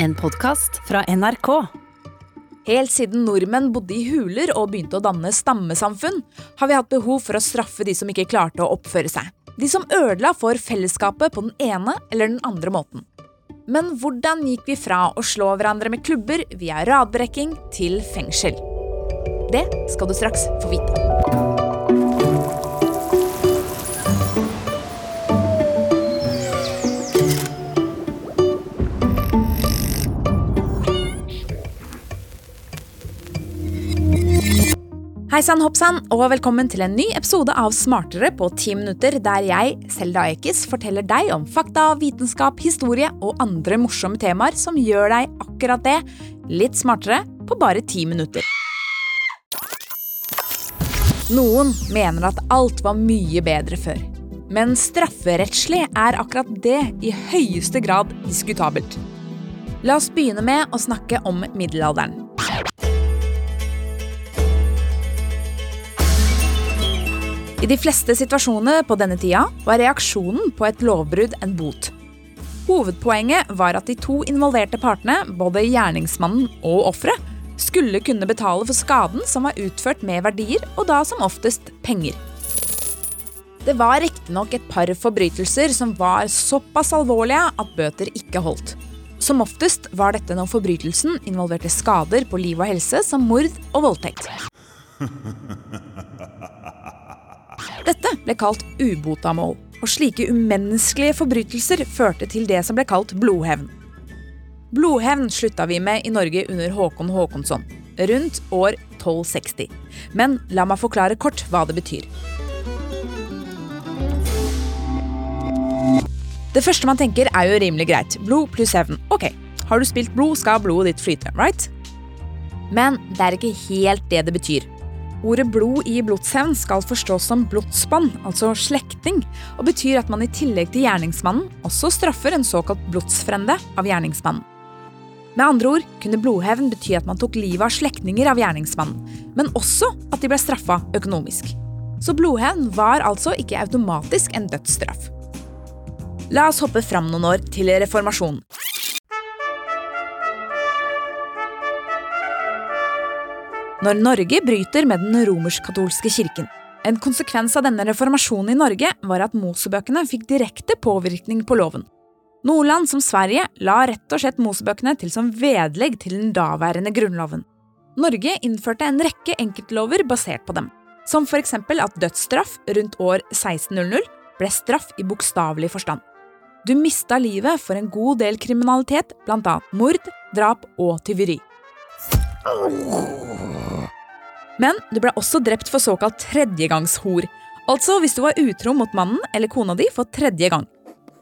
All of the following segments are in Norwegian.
En podkast fra NRK. Helt siden nordmenn bodde i huler og begynte å danne stammesamfunn, har vi hatt behov for å straffe de som ikke klarte å oppføre seg. De som ødela for fellesskapet på den ene eller den andre måten. Men hvordan gikk vi fra å slå hverandre med klubber via radbrekking til fengsel? Det skal du straks få vite. Hei sann, hopp sann, og velkommen til en ny episode av Smartere på ti minutter, der jeg, Selda Ekiz, forteller deg om fakta, vitenskap, historie og andre morsomme temaer som gjør deg akkurat det, litt smartere, på bare ti minutter. Noen mener at alt var mye bedre før. Men strafferettslig er akkurat det i høyeste grad diskutabelt. La oss begynne med å snakke om middelalderen. I de fleste situasjoner på denne tida var reaksjonen på et lovbrudd en bot. Hovedpoenget var at de to involverte partene, både gjerningsmannen og offeret, skulle kunne betale for skaden som var utført med verdier, og da som oftest penger. Det var riktignok et par forbrytelser som var såpass alvorlige at bøter ikke holdt. Som oftest var dette når forbrytelsen involverte skader på liv og helse som mord og voldtekt. Dette ble kalt ubotamål, og slike umenneskelige forbrytelser førte til det som ble kalt blodhevn. Blodhevn slutta vi med i Norge under Håkon Håkonsson, rundt år 1260. Men la meg forklare kort hva det betyr. Det første man tenker er jo rimelig greit. Blod pluss hevn. Ok, har du spilt blod, skal blodet ditt flyte, right? Men det er ikke helt det det betyr. Ordet blod i blodshevn skal forstås som blodsbånd, altså slektning, og betyr at man i tillegg til gjerningsmannen også straffer en såkalt blodsfrende av gjerningsmannen. Med andre ord kunne blodhevn bety at man tok livet av slektninger av gjerningsmannen, men også at de ble straffa økonomisk. Så blodhevn var altså ikke automatisk en dødsstraff. La oss hoppe fram noen år til reformasjonen. Når Norge bryter med den romersk-katolske kirken. En konsekvens av denne reformasjonen i Norge var at Mosebøkene fikk direkte påvirkning på loven. Nordland land som Sverige la rett og slett Mosebøkene til som vedlegg til den daværende grunnloven. Norge innførte en rekke enkeltlover basert på dem, som eksempel at dødsstraff rundt år 1600 ble straff i bokstavelig forstand. Du mista livet for en god del kriminalitet, bl.a. mord, drap og tyveri. Men du ble også drept for såkalt tredjegangshor, altså hvis du var utro mot mannen eller kona di for tredje gang.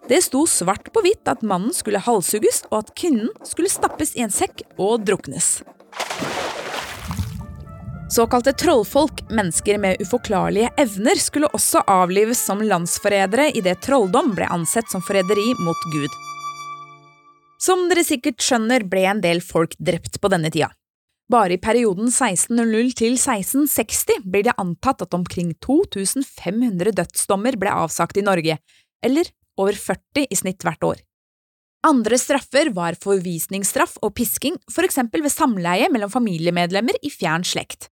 Det sto svart på hvitt at mannen skulle halshugges, og at kvinnen skulle stappes i en sekk og druknes. Såkalte trollfolk, mennesker med uforklarlige evner, skulle også avlives som landsforrædere idet trolldom ble ansett som forræderi mot Gud. Som dere sikkert skjønner, ble en del folk drept på denne tida. Bare i perioden 1600 til 1660 blir det antatt at omkring 2500 dødsdommer ble avsagt i Norge, eller over 40 i snitt hvert år. Andre straffer var forvisningsstraff og pisking, for eksempel ved samleie mellom familiemedlemmer i fjern slekt.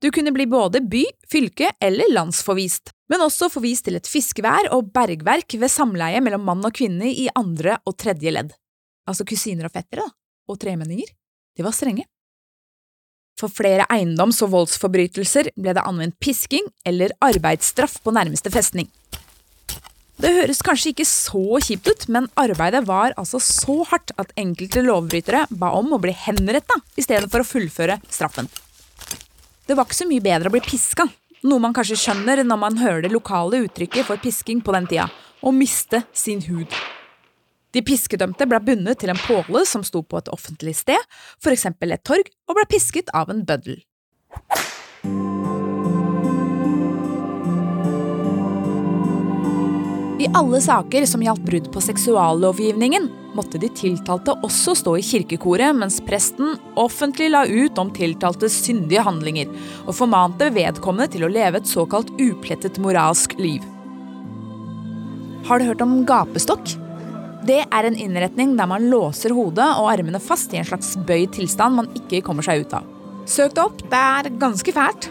Du kunne bli både by, fylke eller landsforvist, men også forvist til et fiskevær og bergverk ved samleie mellom mann og kvinne i andre og tredje ledd. Altså kusiner og fettere, da, og tremenninger. De var strenge. For flere eiendoms- og voldsforbrytelser ble det anvendt pisking eller arbeidsstraff på nærmeste festning. Det høres kanskje ikke så kjipt ut, men arbeidet var altså så hardt at enkelte lovbrytere ba om å bli henretta i stedet for å fullføre straffen. Det var ikke så mye bedre å bli piska, noe man kanskje skjønner når man hører det lokale uttrykket for pisking på den tida, å miste sin hud. De piskedømte ble bundet til en påle som sto på et offentlig sted, eksempel et torg, og ble pisket av en bøddel. I alle saker som gjaldt brudd på seksuallovgivningen, måtte de tiltalte også stå i kirkekoret mens presten offentlig la ut om tiltaltes syndige handlinger, og formante vedkommende til å leve et såkalt uplettet moralsk liv. Har du hørt om gapestokk? Det er en innretning der man låser hodet og armene fast i en slags bøyd tilstand man ikke kommer seg ut av. Søk det opp, det er ganske fælt.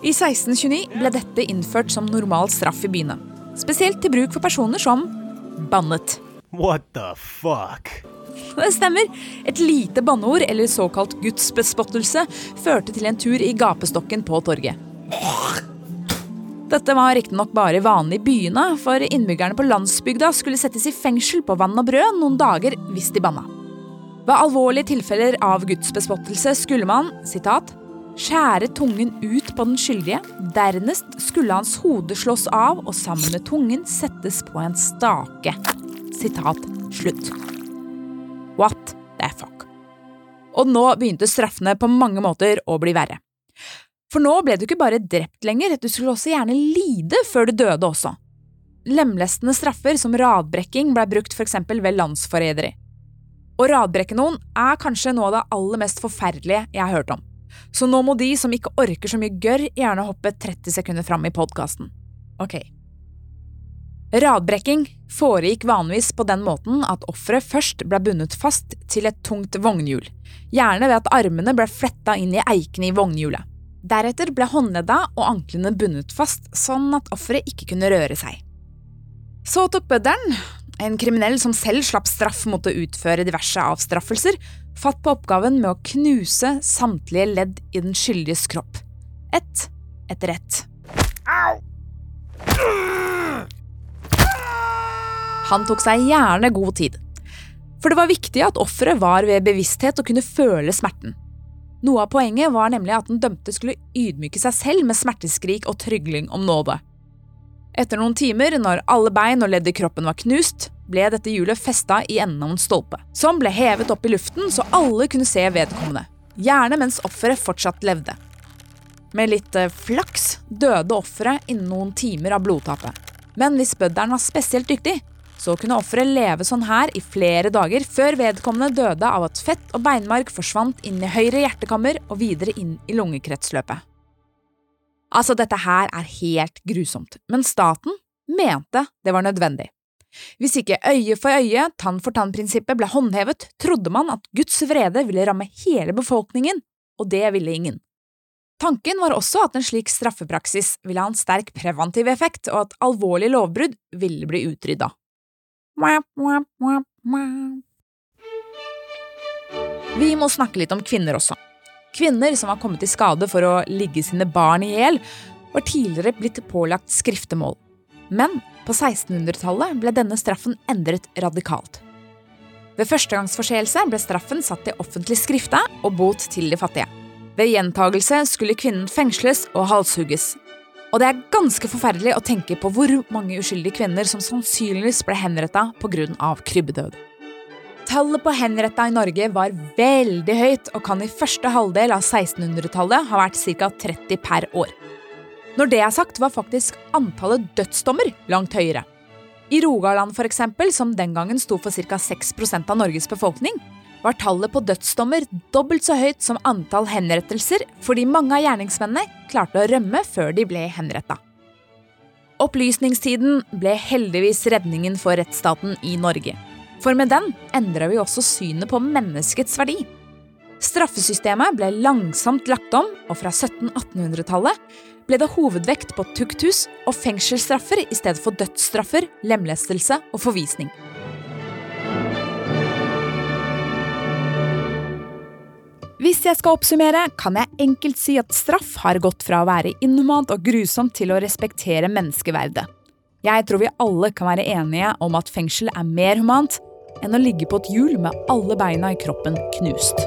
I 1629 ble dette innført som normal straff i byene. Spesielt til bruk for personer som bannet. What the fuck? Det stemmer. Et lite banneord, eller såkalt gudsbespottelse, førte til en tur i gapestokken på torget. Dette var riktignok bare vanlig i byene, for innbyggerne på landsbygda skulle settes i fengsel på vann og brød noen dager hvis de banna. Ved alvorlige tilfeller av gudsbespottelse skulle man sitat, skjære tungen ut på den skyldige, dernest skulle hans hode slås av og sammen med tungen settes på en stake. Sitat slutt. What the fuck? Og nå begynte straffene på mange måter å bli verre. For nå ble du ikke bare drept lenger, du skulle også gjerne lide før du døde også. Lemlestende straffer som radbrekking ble brukt eksempel ved landsforræderi. Å radbrekke noen er kanskje noe av det aller mest forferdelige jeg har hørt om. Så nå må de som ikke orker så mye gørr, gjerne hoppe 30 sekunder fram i podkasten. Ok. Radbrekking foregikk vanligvis på den måten at offeret først ble bundet fast til et tungt vognhjul, gjerne ved at armene ble fletta inn i eikene i vognhjulet. Deretter ble håndledda og anklene bundet fast, sånn at offeret ikke kunne røre seg. Så tok bøddelen, en kriminell som selv slapp straff mot å utføre diverse avstraffelser, fatt på oppgaven med å knuse samtlige ledd i den skyldiges kropp. Ett etter ett. Han tok seg gjerne god tid. For det var viktig at offeret var ved bevissthet og kunne føle smerten. Noe av poenget var nemlig at den dømte skulle ydmyke seg selv med smerteskrik og trygling om nåde. Etter noen timer, når alle bein og ledd i kroppen var knust, ble dette hjulet festa i enden av en stolpe, som ble hevet opp i luften så alle kunne se vedkommende, gjerne mens offeret fortsatt levde. Med litt eh, flaks døde offeret innen noen timer av blodtapet. Men hvis bøddelen var spesielt dyktig, så kunne offeret leve sånn her i flere dager før vedkommende døde av at fett og beinmarg forsvant inn i høyre hjertekammer og videre inn i lungekretsløpet. Altså, dette her er helt grusomt, men staten mente det var nødvendig. Hvis ikke øye for øye, tann for tann-prinsippet ble håndhevet, trodde man at Guds vrede ville ramme hele befolkningen, og det ville ingen. Tanken var også at en slik straffepraksis ville ha en sterk preventiv effekt, og at alvorlige lovbrudd ville bli utrydda. Vi må snakke litt om kvinner også. Kvinner som var kommet i skade for å ligge sine barn i hjel, var tidligere blitt pålagt skriftemål. Men på 1600-tallet ble denne straffen endret radikalt. Ved førstegangsforseelse ble straffen satt til offentlig skrifte og bot til de fattige. Ved gjentagelse skulle kvinnen fengsles og halshugges. Og det er ganske forferdelig å tenke på hvor mange uskyldige kvinner som sannsynligvis ble henretta pga. krybbedød. Tallet på henretta i Norge var veldig høyt og kan i første halvdel av 1600-tallet ha vært ca. 30 per år. Når det er sagt, var faktisk antallet dødsdommer langt høyere. I Rogaland, eksempel, som den gangen sto for ca. 6% av Norges befolkning, var tallet på dødsdommer dobbelt så høyt som antall henrettelser fordi mange av gjerningsmennene klarte å rømme før de ble henretta. Opplysningstiden ble heldigvis redningen for rettsstaten i Norge. For med den endra vi også synet på menneskets verdi. Straffesystemet ble langsomt lagt om, og fra 1700-1800-tallet ble det hovedvekt på tukthus og fengselsstraffer i stedet for dødsstraffer, lemlestelse og forvisning. Hvis jeg skal oppsummere, kan jeg enkelt si at straff har gått fra å være inhumant og grusomt til å respektere menneskeverdet. Jeg tror vi alle kan være enige om at fengsel er mer humant enn å ligge på et hjul med alle beina i kroppen knust.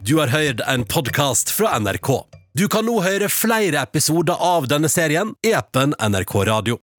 Du har hørt en podkast fra NRK. Du kan nå høre flere episoder av denne serien i appen NRK Radio.